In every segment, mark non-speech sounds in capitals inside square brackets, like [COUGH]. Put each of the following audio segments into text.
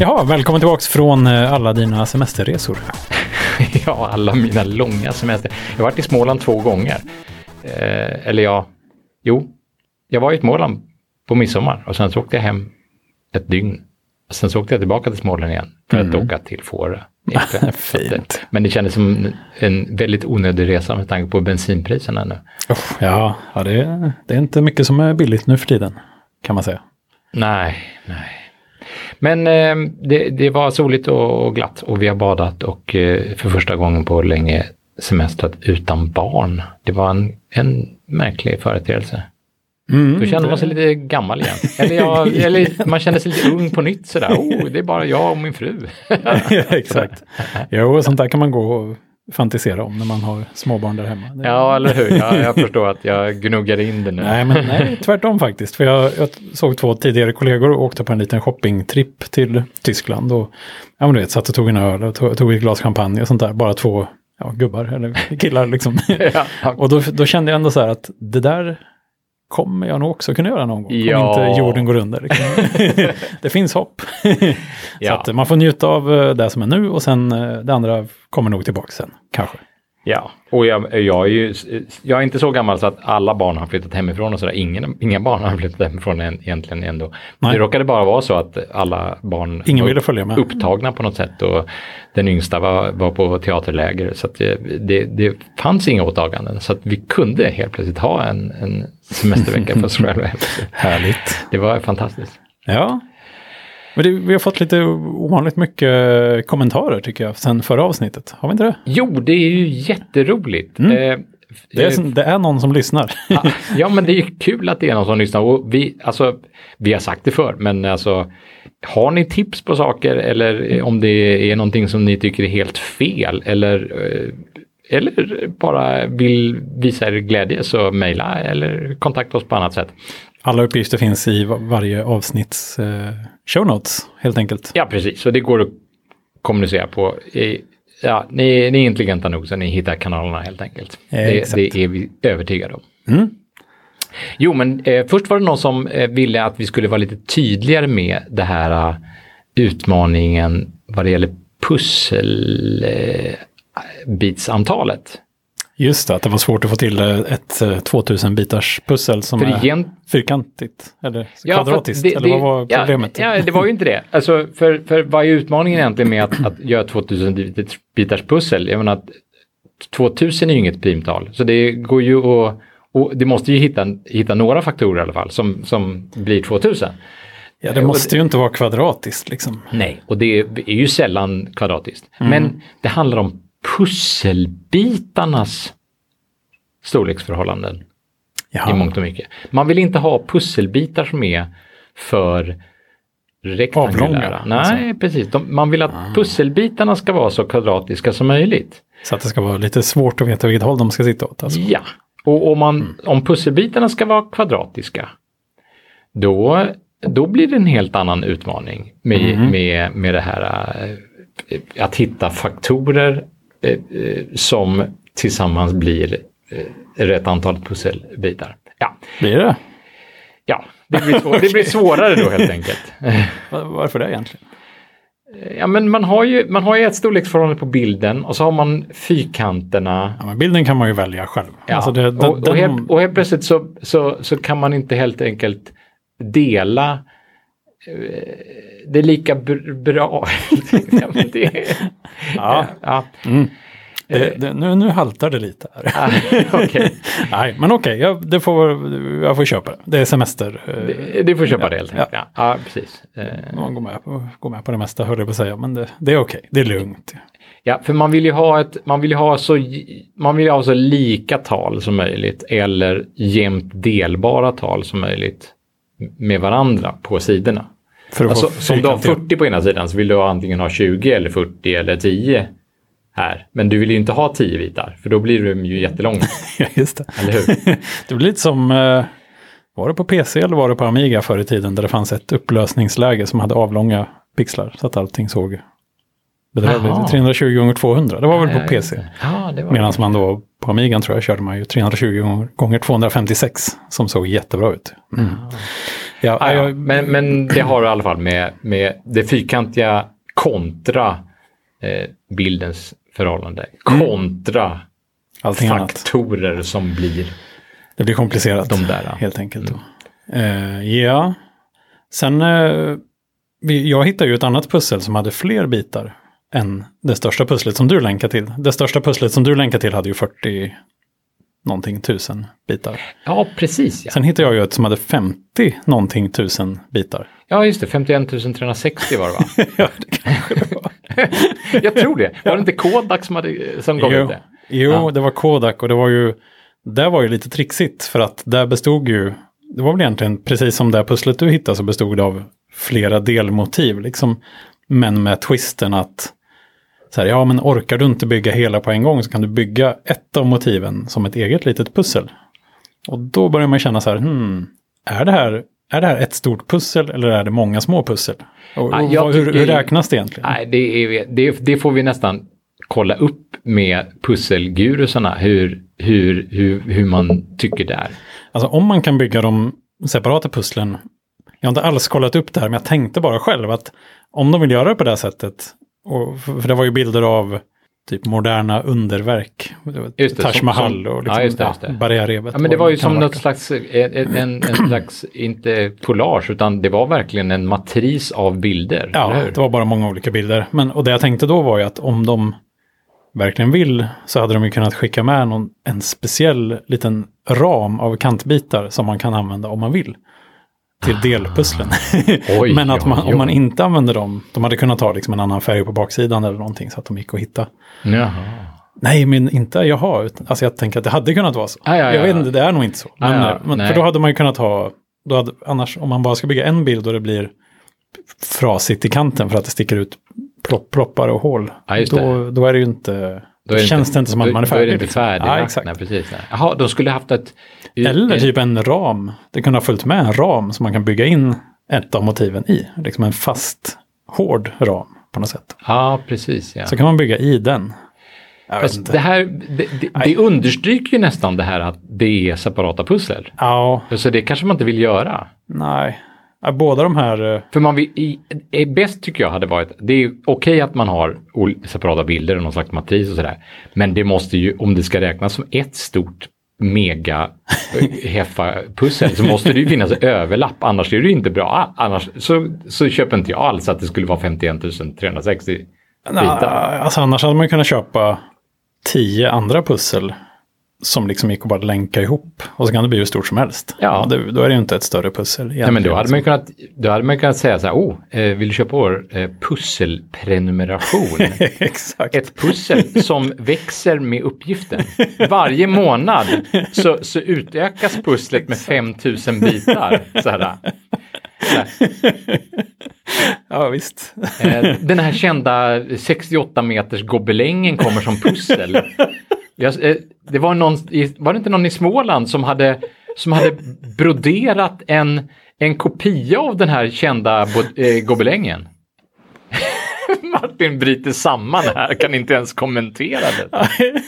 Jaha, välkommen tillbaka från eh, alla dina semesterresor. [LAUGHS] ja, alla mina långa semester. Jag har varit i Småland två gånger. Eh, eller ja, jo, jag var i Småland på midsommar och sen så åkte jag hem ett dygn. Och sen så åkte jag tillbaka till Småland igen för att åka till Fårö. Mm. [LAUGHS] Fint. Men det kändes som en väldigt onödig resa med tanke på bensinpriserna nu. Oh, ja, ja det, är, det är inte mycket som är billigt nu för tiden, kan man säga. Nej, nej. Men eh, det, det, var soligt och glatt och vi har badat och eh, för första gången på länge semestrat utan barn. Det var en, en märklig företeelse. Mm, Då kände man sig lite gammal igen. [LAUGHS] Eller, jag, eller, man kände sig lite ung på nytt sådär. Oh, det är bara jag och min fru. [LAUGHS] Exakt. Jo, sånt där kan man gå och fantisera om när man har småbarn där hemma. Ja, eller hur. Jag, jag [LAUGHS] förstår att jag gnuggar in det nu. Nej, men nej, tvärtom faktiskt. För jag, jag såg två tidigare kollegor och åkte på en liten shoppingtripp till Tyskland. Och ja, men du vet, satt och tog en öl och tog, tog ett glas champagne och sånt där. Bara två ja, gubbar eller killar liksom. [LAUGHS] ja. och då, då kände jag ändå så här att det där kommer jag nog också kunna göra någon gång. Ja. Om inte jorden går under. [LAUGHS] Det finns hopp. ja. Så att man får njuta av eh, det som är nu och sen eh, det andra kommer nog tillbaka sen, kanske. Ja, och jag, jag, är ju, jag är inte så gammal så att alla barn har flyttat hemifrån och sådär. Ingen, inga barn har flyttat hemifrån än, egentligen ändå. Nej. Det råkade bara vara så att alla barn Ingen var ville följa med. upptagna på något sätt och den yngsta var, var på teaterläger. Så det, det, det, fanns inga åtaganden så att vi kunde helt plötsligt ha en, en semestervecka för oss själva. [LAUGHS] Härligt. Det var fantastiskt. Ja, men det, vi har fått lite ovanligt mycket kommentarer tycker jag sen förra avsnittet. Har vi inte det? Jo, det är ju jätteroligt. Mm. Eh, det, är, det är någon som lyssnar. [LAUGHS] ja, men det är kul att det är någon som lyssnar. Och vi, alltså, vi har sagt det förr, men alltså har ni tips på saker eller om det är någonting som ni tycker är helt fel eller eh, eller bara vill visa er glädje så mejla eller kontakta oss på annat sätt. Alla uppgifter finns i varje avsnitts eh, show notes helt enkelt. Ja, precis. Och det går att kommunicera på. Ja, ni, ni är intelligenta nog så ni hittar kanalerna helt enkelt. Eh, det, det, är vi övertygade om. Mm. Jo, men eh, först var det någon som eh, ville att vi skulle vara lite tydligare med det här uh, utmaningen vad det gäller pusselbitsantalet. Just det, att det var svårt att få till eh, ett 2000 eh, bitars pussel som för är igen... fyrkantigt eller ja, kvadratiskt. Det, eller vad var problemet? Ja, ja, det var ju inte det. Alltså, för, för vad är utmaningen egentligen med att, att göra 2000 bitars pussel? Jag menar att 2000 är ju inget primtal, så det går ju att och det måste ju hitta, hitta några faktorer i alla fall som, som blir 2000. Ja, det måste ju inte vara kvadratiskt liksom. Nej, och det är ju sällan kvadratiskt. Mm. Men det handlar om pusselbitarnas storleksförhållanden. Jaha. I mångt och mycket. Man vill inte ha pusselbitar som är för rektangulära. Nej, alltså. precis. De, man vill att ah. pusselbitarna ska vara så kvadratiska som möjligt. Så att det ska vara lite svårt att veta vilket håll de ska sitta åt. Alltså. Ja, och om, man, mm. om pusselbitarna ska vara kvadratiska, då, då blir det en helt annan utmaning med, mm. med, med det här äh, att hitta faktorer som tillsammans blir äh, rätt antal pusselbitar. Ja. Blir det? Ja, det blir, svår, det blir svårare då helt enkelt. [LAUGHS] Varför det egentligen? Ja, men man har ju, man har ju ett storleksförhållande på bilden och så har man fyrkanterna. Ja, men bilden kan man ju välja själv. Ja. Alltså det, det, och, och, helt, och helt plötsligt så, så, så kan man inte helt enkelt dela eh, det är lika bra. [LAUGHS] det, [LAUGHS] ja. ja. Mm. Det, det, nu, nu haltar det lite här. okay. [LAUGHS] Nej, men okej, okay, jag, får, jag får köpa det. Det är semester. Det, du får köpa det helt enkelt. Ja. ja, precis. Man går med, på, går med på det mesta, höll jag på att säga. Men det, det är okej, okay. det är lugnt. Ja, för man vill ju ha ett, man vill ha så, man vill ha så lika tal som möjligt eller jämnt delbara tal som möjligt med varandra på sidorna. För alltså, som du har 40 på ena sidan så vill du antingen ha 20 eller 40 eller 10 här. Men du vill ju inte ha tio bitar, för då blir de ju jättelånga. [LAUGHS] just det. Eller hur? [LAUGHS] det blir lite som, eh, var det på PC eller var det på Amiga förr i tiden, där det fanns ett upplösningsläge som hade avlånga pixlar, så att allting såg bedrövligt. Jaha. 320 gånger 200, det var väl på PC. Ja, det Medan man då på Amigan tror jag körde man ju 320 gånger- gånger 256 som såg jättebra ut. Mm. Ja, Ja, ja. jag, Men, men det har i alla fall med, med det fyrkantiga kontra eh, bildens förhållande. Kontra allting annat. faktorer som blir Det blir komplicerat de där. helt enkelt. Då. Eh, ja, sen eh, vi, jag hittade ju ett annat pussel som hade fler bitar än det största pusslet som du länkar till. Det största pusslet som du länkar till hade ju 40 någonting tusen bitar. Ja, precis. Ja, Sen hittade jag ju ett som hade 50 någonting tusen bitar. ja just det. 51 360 var det va? [LAUGHS] ja, det kanske det var. [LAUGHS] Jag tror det. Var det inte Kodak som, hade, som gav ut Jo, det? jo Ja. det var Kodak och det var ju, det var ju lite trixigt för att där bestod ju, det var väl egentligen precis som det pusslet du hittade så bestod det av flera delmotiv liksom. Men med twisten att, så här, ja men orkar du inte bygga hela på en gång så kan du bygga ett av motiven som ett eget litet pussel. Och då börjar man känna så här, hmm, är det här, är det här ett stort pussel eller är det många små pussel? Och, Ja, jag hur, hur räknas det egentligen? Nej, det, är, det, det får vi nästan kolla upp med pusselgurusarna hur, hur, hur, hur man tycker där. Alltså om man kan bygga de separata pusslen. Jag har inte alls kollat upp det här, men jag tänkte bara själv att om de vill göra det på det här sättet. Och, för det var ju bilder av typ moderna underverk. Just det, Taj Mahal som- och liksom, ja, just det, just det. barriärrevet. Ja, men det var ju som vara. något slags, en, en, en [CLEARS THROAT] slags, inte collage, utan det var verkligen en matris av bilder. Ja, det var bara många olika bilder. Men, och det jag tänkte då var ju att om de verkligen vill så hade de ju kunnat skicka med någon, en speciell liten ram av kantbitar som man kan använda om man vill. Till delpusslen. [LAUGHS] Oj, Men att man, om man inte använder dem, de hade kunnat ta liksom en annan färg på baksidan eller någonting så att de gick att hitta. Jaha. Nej, men inte jaha, utan, alltså jag tänker att det hade kunnat vara så. Ah, ja, ja, jag vet inte, det är nog inte så. Men, Ah, ja, men, för då hade man ju kunnat ha, då hade, annars om man bara ska bygga en bild och det blir frasigt i kanten för att det sticker ut plopp, ploppar och hål. Just då, då är det ju inte, då, är känns det inte som att då- man är Då är färdig. det inte färdig. Ja, exakt. Nej, precis. nej. Jaha, de skulle haft ett... Eller typ en ram. Det kunde ha följt med en ram som man kan bygga in ett av motiven i. Liksom en fast, hård ram på något sätt. Ja, precis. Ja. Så kan man bygga i den. Inte. det här, det, det, det understryker ju nästan det här att det är separata pussel. Ja, Så det kanske man inte vill göra. nej. Båda de här... eh, För man vill, i, är bäst tycker jag hade varit, det är okej att man har separata bilder och någon slags matris och sådär. Men det måste ju, om det ska räknas som ett stort mega eh, heffa pussel så måste det ju finnas överlapp, annars är det ju inte bra. Annars så, så köper inte jag alls att det skulle vara 51 360 Nej, bitar. alltså annars hade man kunnat köpa tio andra pussel som liksom gick att bara länka ihop. Och så kan det bli hur stort som helst. Ja. Det, då är det ju inte ett större pussel. Nej, men då hade, man kunnat, då hade man kunnat säga så här, oh, eh, vill du köpa vår eh, pusselprenumeration? [LAUGHS] Exakt. Ett pussel som växer med uppgiften. Varje månad så, så utökas pusslet med 5000 bitar. Så här. Så här. Ja, visst. Eh, Den här kända 68 meters gobelängen kommer som pussel. Jag, eh, det var, någon, var det inte någon i Småland som hade, som hade broderat en, en kopia av den här kända bo, eh, gobelängen? [LAUGHS] Martin bryter samman här, kan inte ens kommentera det. [LAUGHS]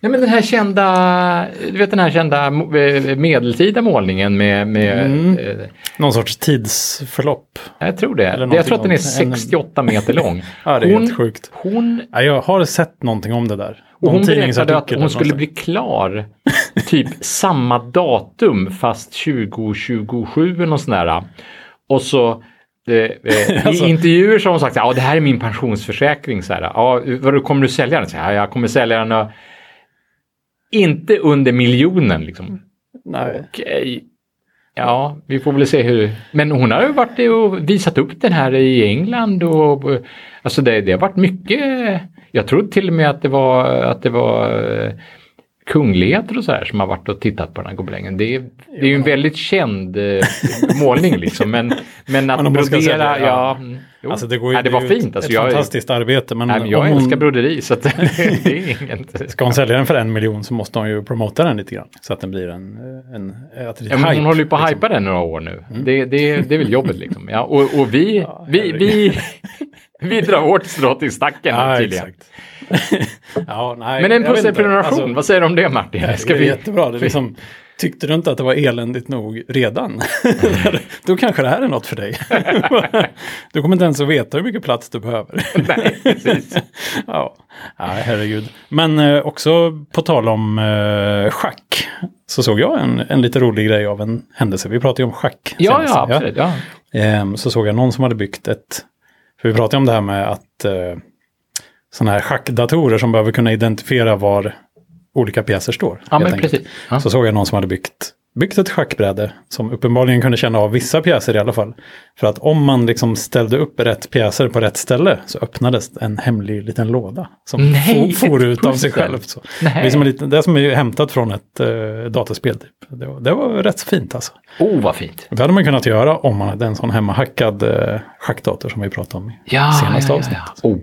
Nej men den här kända, du vet den här kända eh, medeltida målningen med, med Mm. eh, Någon sorts tidsförlopp. jag tror det. Jag tror att den är någonting om- 68 meter lång. [LAUGHS] Ja, det är helt sjukt. Hon, Ja, jag har sett någonting om det där. och Någon hon berättade att hon skulle bli klar typ samma datum fast 2027 eller något sånt där. Och så eh, eh, [LAUGHS] Alltså- I intervjuer så har hon sagt att ja, det här är min pensionsförsäkring. Så här, ja, vad kommer du sälja den? Så här, ja, jag kommer sälja den inte under miljonen. Liksom. Nej. Okej. Ja, vi får väl se hur... Men hon har ju varit och visat upp den här i England och... Alltså det, det har varit mycket... Jag tror till och med att det var, att det var eh, kungligheter och så här som har varit och tittat på den här gobelängen. Det är, det är ju en väldigt känd eh, målning liksom. Men, men att [LAUGHS] Men brodera, sälja, ja. ja. mm. Alltså det, går ju, Nej, det var fint. Alltså, ett jag, fantastiskt arbete. Men, nej, men jag om hon, älskar broderi så att [LAUGHS] det är [LAUGHS] inget... Ska hon sälja den för en miljon så måste hon ju promota den lite grann. Så att den blir en... en att det Ja, men hon hype, håller ju på att liksom. den några år nu. Det, det, det är väl jobbet liksom. Ja, och, och vi, vi, vi, Vi drar vårt strå till stacken Ja, tydligen. [LAUGHS] ja, nej, Men en pusselprenumeration, Alltså, vad säger du om det Martin? det Ska är vi... jättebra. Det liksom, tyckte du inte att det var eländigt nog redan? [LAUGHS] Då kanske det här är något för dig. [LAUGHS] du kommer inte ens att veta hur mycket plats du behöver. Nej, precis. ja, Nej, herregud. Men eh, också på tal om eh, schack. Så såg jag en, en lite rolig grej av en händelse. Vi pratade ju om schack. Ja, senast, ja, absolut. Ja. Ehm, så såg jag någon som hade byggt ett, för vi pratade om det här med att eh, sådana här schackdatorer som behöver kunna identifiera var olika pjäser står. Ja, men enkelt. precis. Ja. Så såg jag någon som hade byggt, byggt ett schackbräde som uppenbarligen kunde känna av vissa pjäser i alla fall. För att om man liksom ställde upp rätt pjäser på rätt ställe så öppnades en hemlig liten låda som Nej, for, ut av sig själv. Så. Nej. Det, är som en liten, det är som är hämtat från ett eh, dataspel. Typ. Det, var, det var rätt fint alltså. Oh, vad fint. Det hade man kunnat göra om man hade en sån hemmahackad eh, schackdator som vi pratade om i Ja, senaste ja, ja, avsnittet. Oh,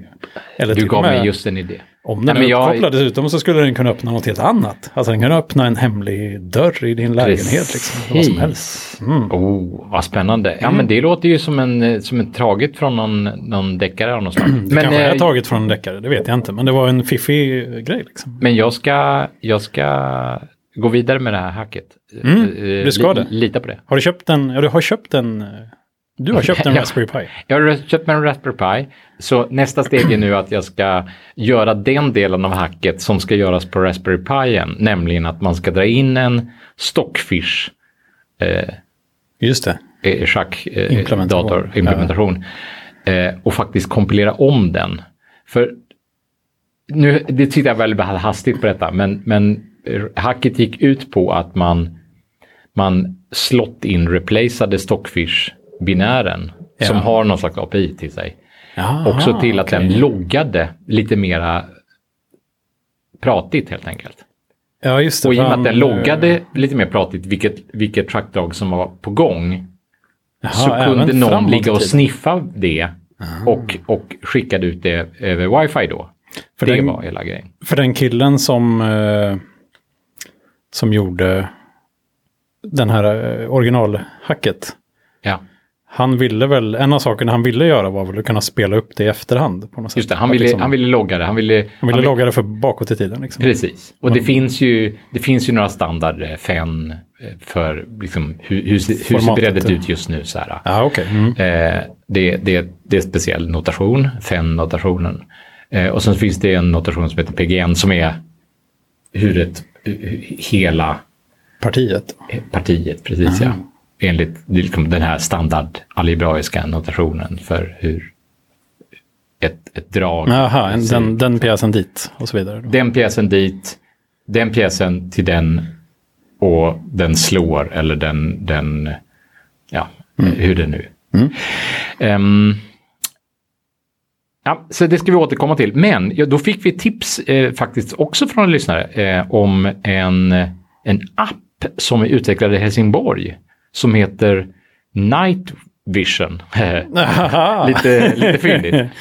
Eller du gav med, mig just en idé. om den Nej, är men jag- uppkopplad dessutom så skulle den kunna öppna något helt annat. Alltså den kan öppna en hemlig dörr i din lägenhet. Liksom, vad som helst. Mm. Oh, vad spännande. Ja, men det låter ju som en, som en taget från någon, någon deckare av något slag. Det Men, kanske är eh, taget från en deckare, det vet jag inte. Men det var en fiffig grej liksom. men jag ska, jag ska gå vidare med det här hacket. Mm, Eh, du ska li- det. Lita på det. Har du köpt en, ja, du har köpt en, eh, du har köpt en Ja. Raspberry Pi. Jag har köpt en Raspberry Pi. Så nästa steg är nu att jag ska göra den delen av hacket som ska göras på Raspberry Pien. Nämligen att man ska dra in en Stockfish eh, Just det. schack eh, Implementation. dator, implementation eh, och faktiskt kompilera om den. För nu, det tittar jag väldigt hastigt på detta, men, men hacket gick ut på att man, man slott in replaceade Stockfish-binären Ja. som har någon slags API till sig. Jaha, Också till att okej. den loggade lite mera pratigt helt enkelt. Ja, just det. Och i och med att den eh, loggade lite mer pratigt vilket, vilket trackdrag som var på gång jaha, så kunde någon ligga och sniffa det och, och skickade ut det över wifi då. För det den- var hela grejen. För den killen som, eh, som gjorde den här eh, originalhacket. Ja, Han ville väl, en av sakerna han ville göra var väl att kunna spela upp det i efterhand. På något sätt. just det. Han ville, liksom, han ville logga det. Han ville, han ville vill- logga det för bakåt i tiden. Liksom. Precis. Och det, finns ju, det finns ju några standard eh, FEN eh, för liksom, hur, hur, hur ser ja. ut just nu. Så här. Ja, okej. Mm. Eh, det, det, det är speciell notation, FEN-notationen. Eh, och sen finns det en notation som heter PGN som är hur ett, hur hela Partiet. partiet, precis ja. Enligt liksom, den här standard algebraiska notationen för hur ett, ett drag Jaha, en, den, den pjäsen dit och så vidare. Då. Den pjäsen dit, den pjäsen till den och den slår eller den, den ja, hur det nu Ehm, Ja, så det ska vi återkomma till. Men ja, då fick vi tips eh, faktiskt också från en lyssnare eh, om en, en app som är utvecklad i Helsingborg som heter Night Vision. [LAUGHS] Lite, lite fyndigt.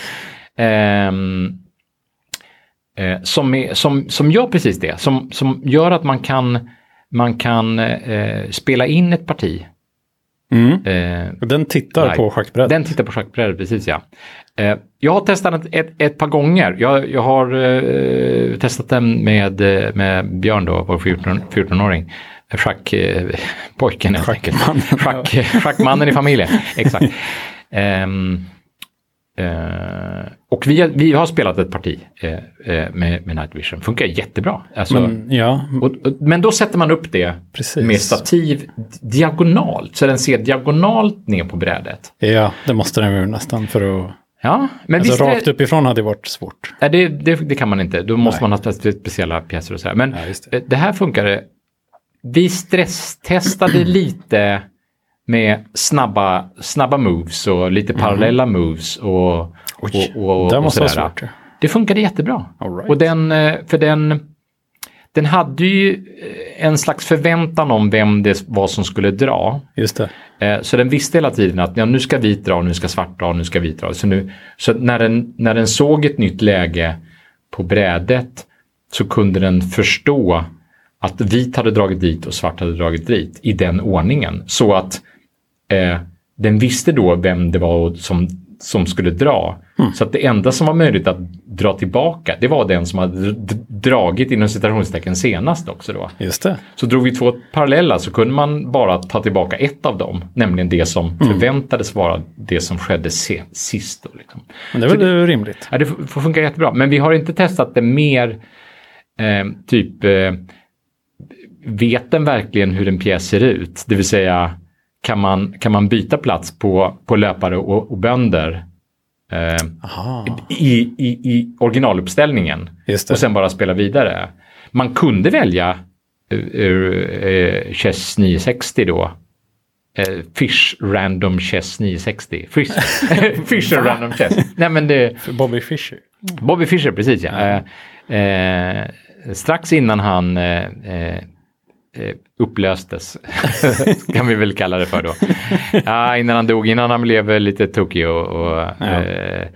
Ehm, eh, som, är, som, som gör precis det, som, som gör att man kan, man kan eh, spela in ett parti. Mm. Eh, Den tittar Nej. på schackbrädet. den tittar på schackbrädet, precis ja. Eh, jag har testat ett, ett, ett par gånger. Jag, jag har eh, testat den med, med Björn då, vår 14 14-åring. Schackpojken enkelt. Schackmannen. [LAUGHS] Schack, schackmannen i familjen, [LAUGHS] exakt. Ehm, eh, och vi, vi har spelat ett parti eh, eh, med, med Night Vision. Funkar jättebra. Alltså, Men, ja, och, och, men då sätter man upp det Precis. med stativ diagonalt. Så den ser diagonalt ner på brädet. ja, det måste den ju nästan för att... Ja, men Alltså visst rakt det, uppifrån hade varit svårt. nej, det, det, det kan man inte. Då måste Nej. man ha spe- speciella pjäser och så här. Men Ja, det. det här funkade. Vi stresstestade [CLEARS THROAT] lite med snabba, snabba moves och lite parallella moves och. Oj, och, och, det och sådär. svårt. ja. Det funkade jättebra. Right. Och den, eh, för den, den hade ju eh, en slags förväntan om vem det var som skulle dra. Just det. Eh, Så den visste hela tiden att ja, nu ska vit dra, nu ska svart dra, nu ska vit dra. Så, nu, så när, den, när den såg ett nytt läge på brädet så kunde den förstå att vit hade dragit dit och svart hade dragit dit i den ordningen. Så att eh, den visste då vem det var som, som skulle dra. Så att det enda som var möjligt att dra tillbaka, det var den som hade dragit inom citationstecken senast också då. Just det. Så drog vi två parallella så kunde man bara ta tillbaka ett av dem, nämligen det som förväntades vara det som skedde sist. Då, liksom. Men det är väl rimligt. Ja, det får funka jättebra, men vi har inte testat det mer eh, typ eh, vet den verkligen hur en pjäs ser ut? Det vill säga kan man, kan man byta plats på, på löpare och, och bönder eh, i, i, i originaluppställningen och sen bara spela vidare. Man kunde välja uh, uh, Chess 960 då. Uh, Fish Random Chess 960. Fish, [LAUGHS] Fisher Random Chess. Nej men det, Bobby Fischer. Bobby Fischer, precis ja. Eh, eh, strax innan han eh, eh, eh, upplöstes, [LAUGHS] kan vi väl kalla det för då. Ja, innan han dog, innan han blev lite tokig och, och eh,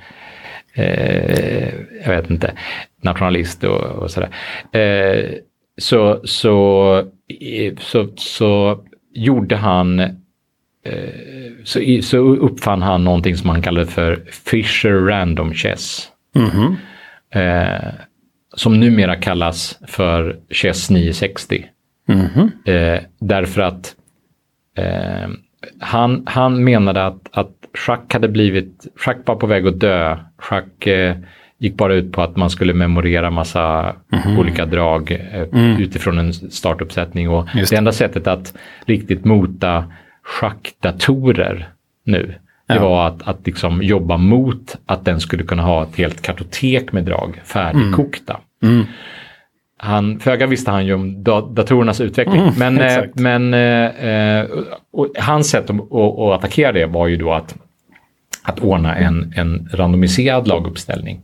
eh, jag vet inte, nationalist och, och sådär. Eh, så, så, eh, så, så gjorde han eh, så, så uppfann han någonting som han kallade för Fisher Random Chess. Mhm. Eh, som numera kallas för Chess 960. Mhm. Eh, därför att eh, han, han menade att, att schack hade blivit, schack var på väg att dö. Schack eh, gick bara ut på att man skulle memorera massa olika drag eh, utifrån en startuppsättning. Och Just det enda sättet att riktigt mota schackdatorer nu, det Ja. var att, att liksom jobba mot att den skulle kunna ha ett helt kartotek med drag färdigkokta. Mm. Han, föga visste han ju om da, datorernas utveckling. Mm, men eh, men eh, eh, och hans sätt att, att, att attackera det var ju då att, att ordna en, en randomiserad laguppställning.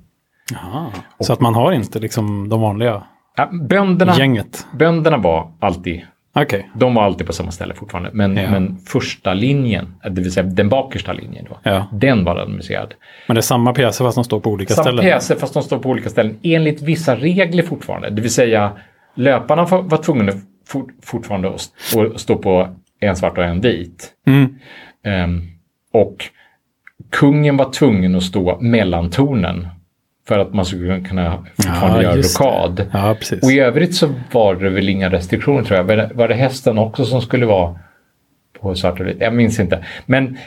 Aha. Så att man har inte liksom de vanliga Ja, bönderna, gänget. bönderna var alltid Okej. de var alltid på samma ställe fortfarande. Men, Ja. men första linjen, det vill säga den bakersta linjen, då, Ja. den var randomiserad. Men det är samma pjäser fast de står på olika Samma ställen. pjäser fast de står på olika ställen enligt vissa regler fortfarande. Det vill säga löparna var tvungna fort, fortfarande att stå, att stå på en svart och en vit. Mm. Ehm, och kungen var tvungen att stå mellan tornen för att man skulle kunna fortfarande Ja, göra rokad. Ja. Och i övrigt så var det väl inga restriktioner tror jag. Var det, hästen också som skulle vara på svart och vit? Jag minns inte. Men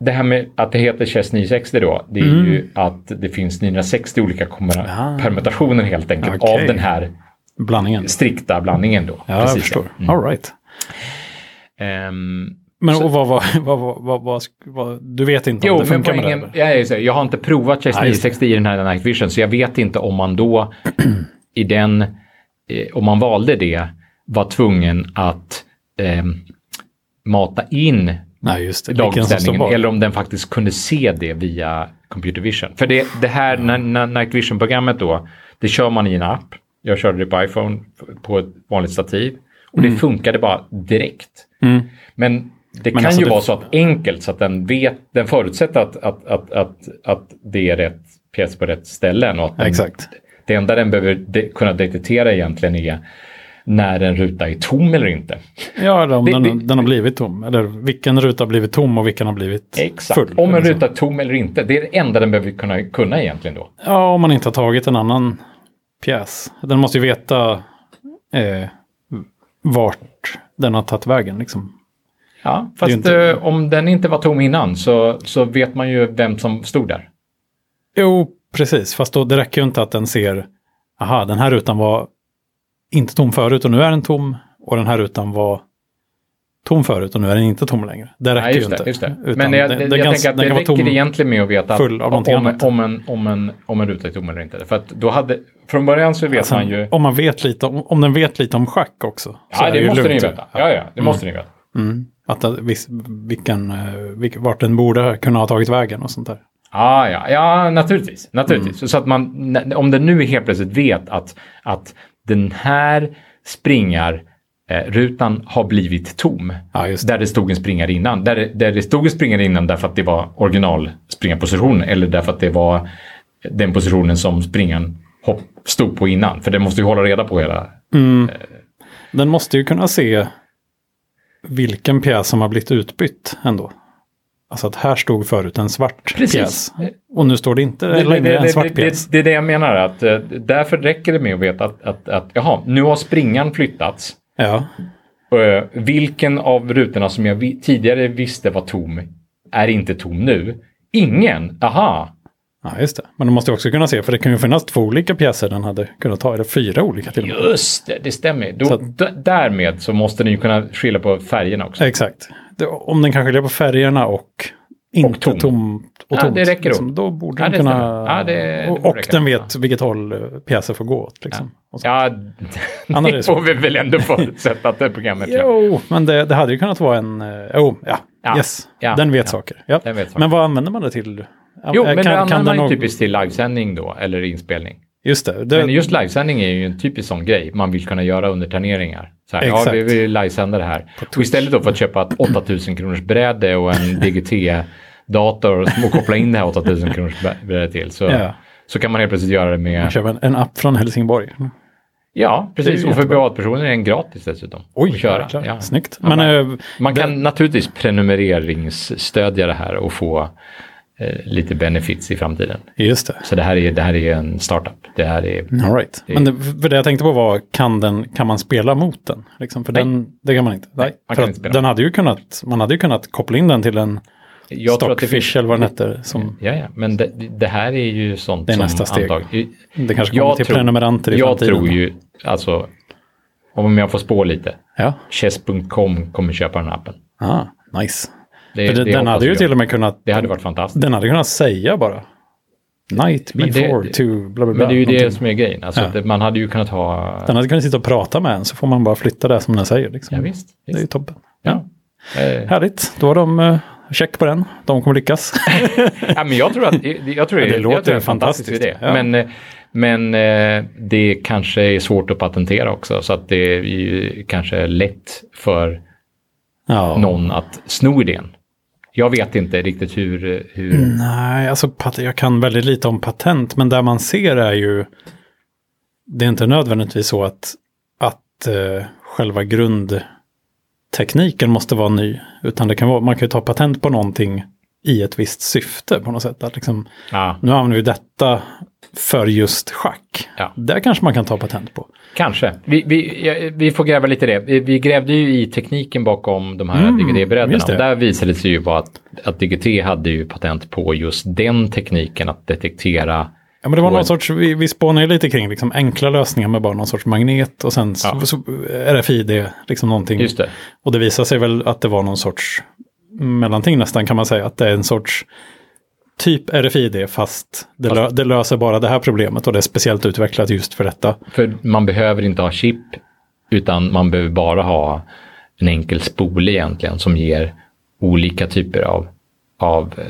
det här med att det heter Chess 960 då, det är ju att det finns 960 olika Ah. permutationer helt enkelt Okej. av den här Blandningen. strikta blandningen då. Ja, jag Precis, förstår. ja. All right. Ehm, Men och vad, vad, vad, vad, vad, vad, du vet inte om Jo, det men funkar med det? poängen, jag, så, jag har inte provat det. 960 i den här Night Vision, så jag vet inte om man då i den, eh, om man valde det, var tvungen att eh, mata in Nej, just bak. eller om den faktiskt kunde se det via computer vision. För det, det här na- Night Vision-programmet då, det kör man i en app. Jag körde det på iPhone på ett vanligt stativ och det funkade bara direkt. Mm. Men det Men kan alltså ju det- vara så att enkelt så att den vet, den förutsätter att, att, att, att, att det är rätt pjäs på rätt ställen. Och att den, Exakt. Det enda den behöver de, kunna detektera egentligen är när en ruta är tom eller inte. Ja, eller om Det- den, det- den har blivit tom. Eller vilken ruta har blivit tom och vilken har blivit Exakt. full. Om en så. ruta är tom eller inte. Det är det enda den behöver kunna, kunna egentligen då. Ja, om man inte har tagit en annan pjäs. Den måste ju veta eh, vart den har tagit vägen. Liksom. Ja, Det fast inte- eh, om den inte var tom innan så, så vet man ju vem som stod där. Jo, precis. Fast då, det räcker ju inte att den ser, aha, den här rutan var inte tom förut och nu är den tom. Och den här rutan var tom förut och nu är den inte tom längre. Det räcker Nej, ju det. inte. Det. Men jag, den- jag, kan- tänker att det räcker tom egentligen med att veta av om, om, om, en, om, en, om en ruta är tom eller inte. För att då hade, från början så vet Alltså, man ju... Om man vet lite om, om den vet lite om schack också. så Ja, det måste ni lugnt. ju veta. Ja, ja, det måste ni veta. Mm. Att viss, vilken, eh, vilk, vart den borde kunna ha tagit vägen och sånt där. Ja, ja, ja naturligtvis. naturligtvis. Mm. Så att man, om den nu helt plötsligt vet att, att den här springar eh, rutan har blivit tom. Ja, det. Där det stod en springare innan. Där, det- där det stod en springare innan därför att det var original springarposition eller därför att det var den positionen som springaren hopp, stod på innan. För den måste ju hålla reda på hela... Mm. Den måste ju kunna se vilken pjäs som har blivit utbytt ändå. Alltså att här stod förut en svart Precis. pjäs. Och nu står det inte Det, längre det, en svart det, pjäs. det, det är det jag menar, att eh, därför räcker det med att veta att, att, att jaha, nu har springan flyttats. Ja, Eh, vilken av rutorna som jag tidigare visste var tom är inte tom nu? Ingen, aha. Ja, just det. Men du måste också kunna se, för det kan ju finnas två olika pjäser den hade kunnat ta, eller fyra olika till och med. Just det, det stämmer. Då, Så att- därmed så måste ni ju kunna skilja på färgerna också. Exakt. Det, om den kan skilja på färgerna och inte tom. tomt och Ja, tomt. det räcker då. liksom, då borde Ja, den kunna... Ja, det- och och den vet vilket håll eh, pjäser får gå åt. Liksom. Och. Ja, [LAUGHS] är det får vi väl ändå förutsätta att det programmet gör. Jo, men det, det hade ju kunnat vara en... eh, Jo, ja, Ja, yes. ja, den vet ja. saker. Ja. Den vet saker. Men vad använder man det till? Ja, Jo, eh, men det använder man ju typiskt till livesändning då, eller inspelning. Just det. det Men just livesändning är ju en typisk sån grej man vill kunna göra under turneringar. Så här, ja, Exakt. vi vill livesända det här. Och istället då för att köpa ett [CLEARS THROAT] 8000 kronors bräde och en DGT-dator och koppla in det här 8000 kronors bräde till så, Ja. så kan man helt plötsligt göra det med... man köper en, en app från Helsingborg. Ja, Det precis. Och för privatpersoner är den gratis dessutom. att köra. Ja. Snyggt. Ja, Men, eh, Man kan naturligtvis prenumeringssstödja det här och få lite benefits i framtiden. just det. Så det här är, det här är en startup. Det här är... All right. Men det, för det jag tänkte på var, kan, den, kan man spela mot den? Liksom, för Nej. den, det kan man inte. Nej, man för att inte den hade ju kunnat, man hade ju kunnat koppla in den till en Jag tror Stockfish finns... eller vad den hette. Som, Ja, ja, men det, det här är ju sånt Det är som nästa steg. antag- det kanske kommer till prenumeranter i jag framtiden. tror ju, alltså, om jag får spå lite, Ja, chess.com kommer köpa den här appen. ah, nice. Det, det, det den hade ju jag. till och med kunnat, Det hade varit fantastiskt. den hade kunnat säga bara. Night Men det- before to bla bla bla. Men det är ju det någonting. som är grejen. Alltså, Ja. det- man hade ju kunnat ha... Den hade kunnat sitta och prata med en så får man bara flytta det som den säger. Liksom. Ja, visst. Det är ju visst. toppen. Ja. Eh, Härligt, då har de uh, check på den. De kommer lyckas. [LAUGHS] ja, men jag tror att jag tror Ja, det jag låter tror det är en fantastisk fantastiskt. idé. Ja. Men, eh, men eh, det kanske är svårt att patentera också. Så att det är ju kanske lätt för ja. någon att sno idén. Jag vet inte riktigt hur... hur mm, Nej, alltså jag kan väldigt lite om patent, men där man ser är ju, det är inte nödvändigtvis så att, att uh, själva grundtekniken måste vara ny, utan det kan vara, man kan ju ta patent på någonting i ett visst syfte på något sätt. Att liksom, ja, nu använder vi detta för just schack. Ja. Där kanske man kan ta patent på. kanske. Vi, vi, vi får gräva lite i det. Vi, vi grävde ju i tekniken bakom de här Mm. Och där visade det sig ju bara att, att DGT hade ju patent på just den tekniken att detektera Ja, men det var någon sorts, vi, vi spånade lite kring liksom enkla lösningar med bara någon sorts magnet och sen Ja. så, så, RFID, liksom någonting. Just det. Och det visar sig väl att det var någon sorts mellanting nästan kan man säga. Att det är en sorts typ RFID fast det, Fast- lö, det löser bara det här problemet och det är speciellt utvecklat just för detta. För man behöver inte ha chip utan man behöver bara ha en enkel spole egentligen som ger olika typer av, av eh,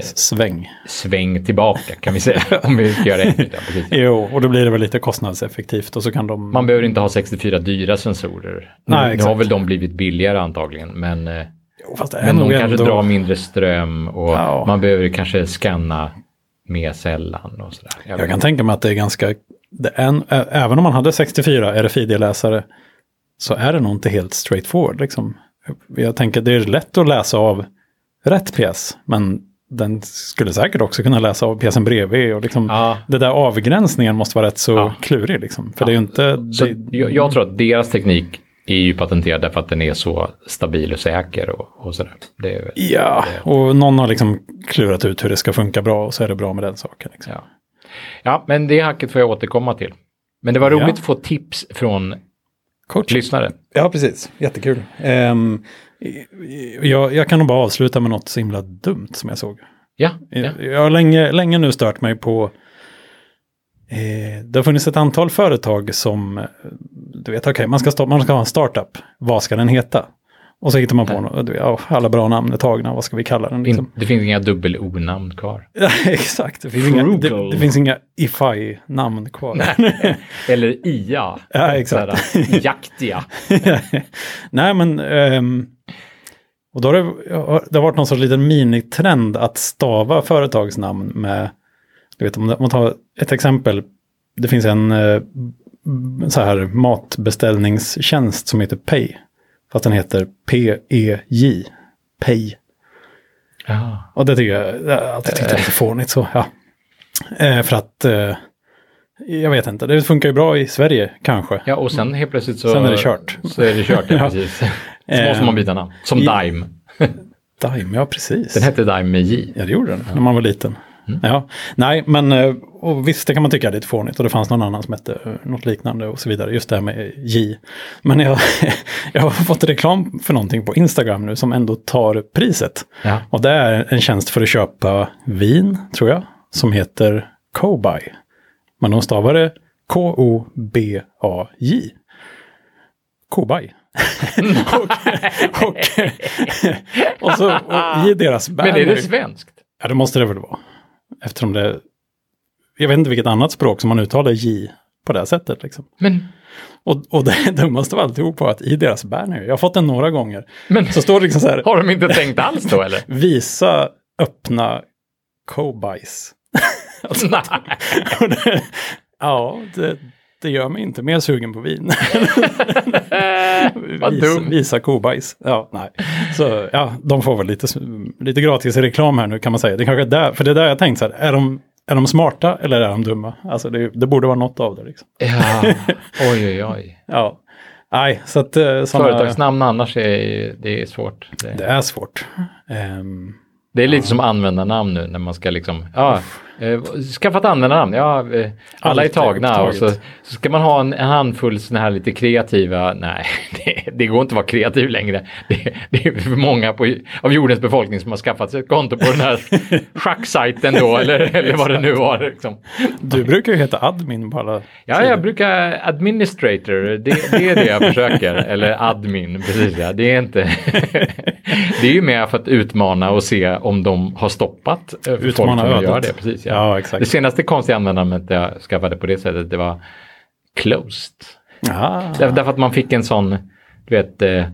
Sväng. sväng tillbaka kan vi säga. [LAUGHS] Om vi gör det enkelt. [LAUGHS] Ja, precis. Jo, och då blir det väl lite kostnadseffektivt och så kan de... Man behöver inte ha 64 dyra sensorer. Nej, nu, nu har väl de blivit billigare antagligen men, eh, Jo, men de kanske ändå... drar mindre ström och Ja. man behöver kanske scanna mer sällan och sådär. Jag Jag kan tänka mig att det är ganska... Det är en, ä- även om man hade 64 RFID-läsare så är det nog inte helt straightforward. Liksom. Jag tänker det är lätt att läsa av rätt pjäs, men den skulle säkert också kunna läsa av pjäsen bredvid. Och liksom, Ja. Det där avgränsningen måste vara rätt så Ja. klurig. Liksom. För Ja. det är ju inte... Så det, jag, jag tror att deras teknik är ju patenterad därför att den är så stabil och säker och, och sådär. Det är, ja, och någon har liksom klurat ut hur det ska funka bra och så är det bra med den saken. Liksom. ja. ja, men det hacket får jag återkomma till. Men det var roligt Ja. att få tips från Kort. lyssnare. Ja, precis. Jättekul. Um, jag, jag kan nog bara avsluta med något så himla dumt som jag såg. Ja, ja. Jag, jag har länge, länge nu stört mig på... Eh, det har funnits ett antal företag som... eh, Du vet, okej, man, ska sta- man ska ha en startup. Vad ska den heta? Och så hittar man på något. Ja, alla bra namn är tagna. Vad ska vi kalla den? Liksom? Det finns inga dubbel-o-namn kvar. [LAUGHS] Ja, exakt. Det finns, inga, det, det finns inga IFI-namn kvar. [LAUGHS] Eller IA. Ja, exakt. Sådär, Jaktiga. [LAUGHS] Nej, men... ehm, och då har det, det har varit någon sorts liten minitrend att stava företagsnamn med... Du vet, om man- om man tar ett exempel. Det finns en eh, så här matbeställningstjänst som heter Pay. Fast den heter P-E-J. Pay. Ja. Och det tycker jag, jag alltid tyckt det är lite fånigt så. Ja. Eh, för att, eh, jag vet inte, det funkar ju bra i Sverige kanske. ja, och sen helt plötsligt så... Sen är det kört. Så är det kört, ja, [LAUGHS] Ja. precis. Man byta namn. Som I- Dime. Dime, ja precis. Den hette Dime med J. Ja, det gjorde den när man var liten. Ja, nej, men eh, och visst, det kan man tycka är lite fånigt. Och det fanns någon annan som hette eh, något liknande och så vidare. Just det här med J. Men jag, [LAUGHS] jag har fått reklam för någonting på Instagram nu som ändå tar priset. Ja. Och det är en tjänst för att köpa vin, tror jag, som heter Kobai. Men de stavar det K-O-B-A-J. Kobai. [LAUGHS] och, och, och, så, och i deras [LAUGHS] Men är banner- det svenskt? Ja, det måste det väl vara. Eftersom det... Jag vet inte vilket annat språk som man uttalar J på det sättet. Liksom. Men, Och, och det dummaste av alltihop var att i deras banner, jag har fått den några gånger, men så står det liksom så här, har de inte tänkt alls då eller? [LAUGHS] visa öppna. [LAUGHS] [LAUGHS] Och det- ja, det, det gör mig inte mer sugen på vin. [LAUGHS] Vad visa, dumt. visa kobajs. Ja, nej. Så ja, de får väl lite, lite gratis reklam här nu kan man säga. Det kanske är där, för det är där jag tänkt så här, är de, är de smarta eller är de dumma? Alltså det, det borde vara något av det. Liksom. Ja, [LAUGHS] oj oj oj. Ja, nej, så att eh, såna, Företagsnamn annars är det är svårt. Det, det är svårt. Ehm, det är lite som användarnamn nu när man ska liksom, ja, skaffa ett användarnamn, ja, eh, alla är Allt är tagna och så, så ska man ha en, en handfull sådana här lite kreativa, nej, [LAUGHS] det, det går inte att vara kreativ längre. Det, det är för många på, av jordens befolkning som har skaffat sig ett konto på den här [LAUGHS] schacksajten då, eller, eller vad det nu var. Liksom. du brukar ju heta admin på alla Ja, jag brukar administrator, det, det är det jag försöker. Eller admin, precis ja. Det är inte... [LAUGHS] det är ju mer för att utmana och se om de har stoppat eh, folk Utmana som ödet. gör det. Precis, ja. Ja, exakt. Det senaste konstiga användandet jag skaffade på det sättet, det var closed. Ah, Där, därför att man fick en sån, du vet, eh, eh,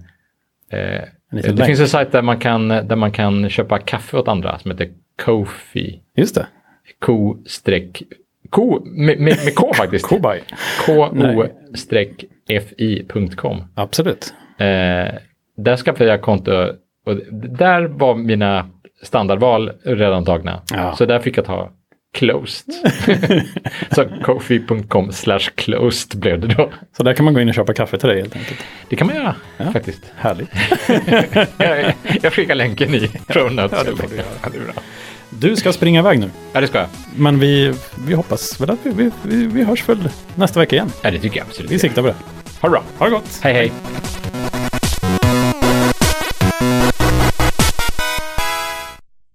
det länk. finns en sajt där man, kan, där man kan köpa kaffe åt andra som heter Kofi. just det. Ko streck, ko, med, med, med K [LAUGHS] faktiskt. Kobaj. ko-fi.com. Absolut. Eh, där skaffade jag konto och där var mina standardval redan tagna. Ja. Så där fick jag ta closed. [LAUGHS] så kofi.com slash closed blev det då. Så där kan man gå in och köpa kaffe till dig helt enkelt. Det kan man göra faktiskt. Härligt. [LAUGHS] jag, jag skickar länken i [LAUGHS] show notes. Ja, det får du göra. Ja, det är bra. Du ska springa iväg nu. Ja, det ska jag. Men vi, vi hoppas väl att vi, vi, vi, vi hörs väl nästa vecka igen. Ja, det tycker jag absolut. Vi siktar på det. Ha det bra. Ha det gott! Hej, hej.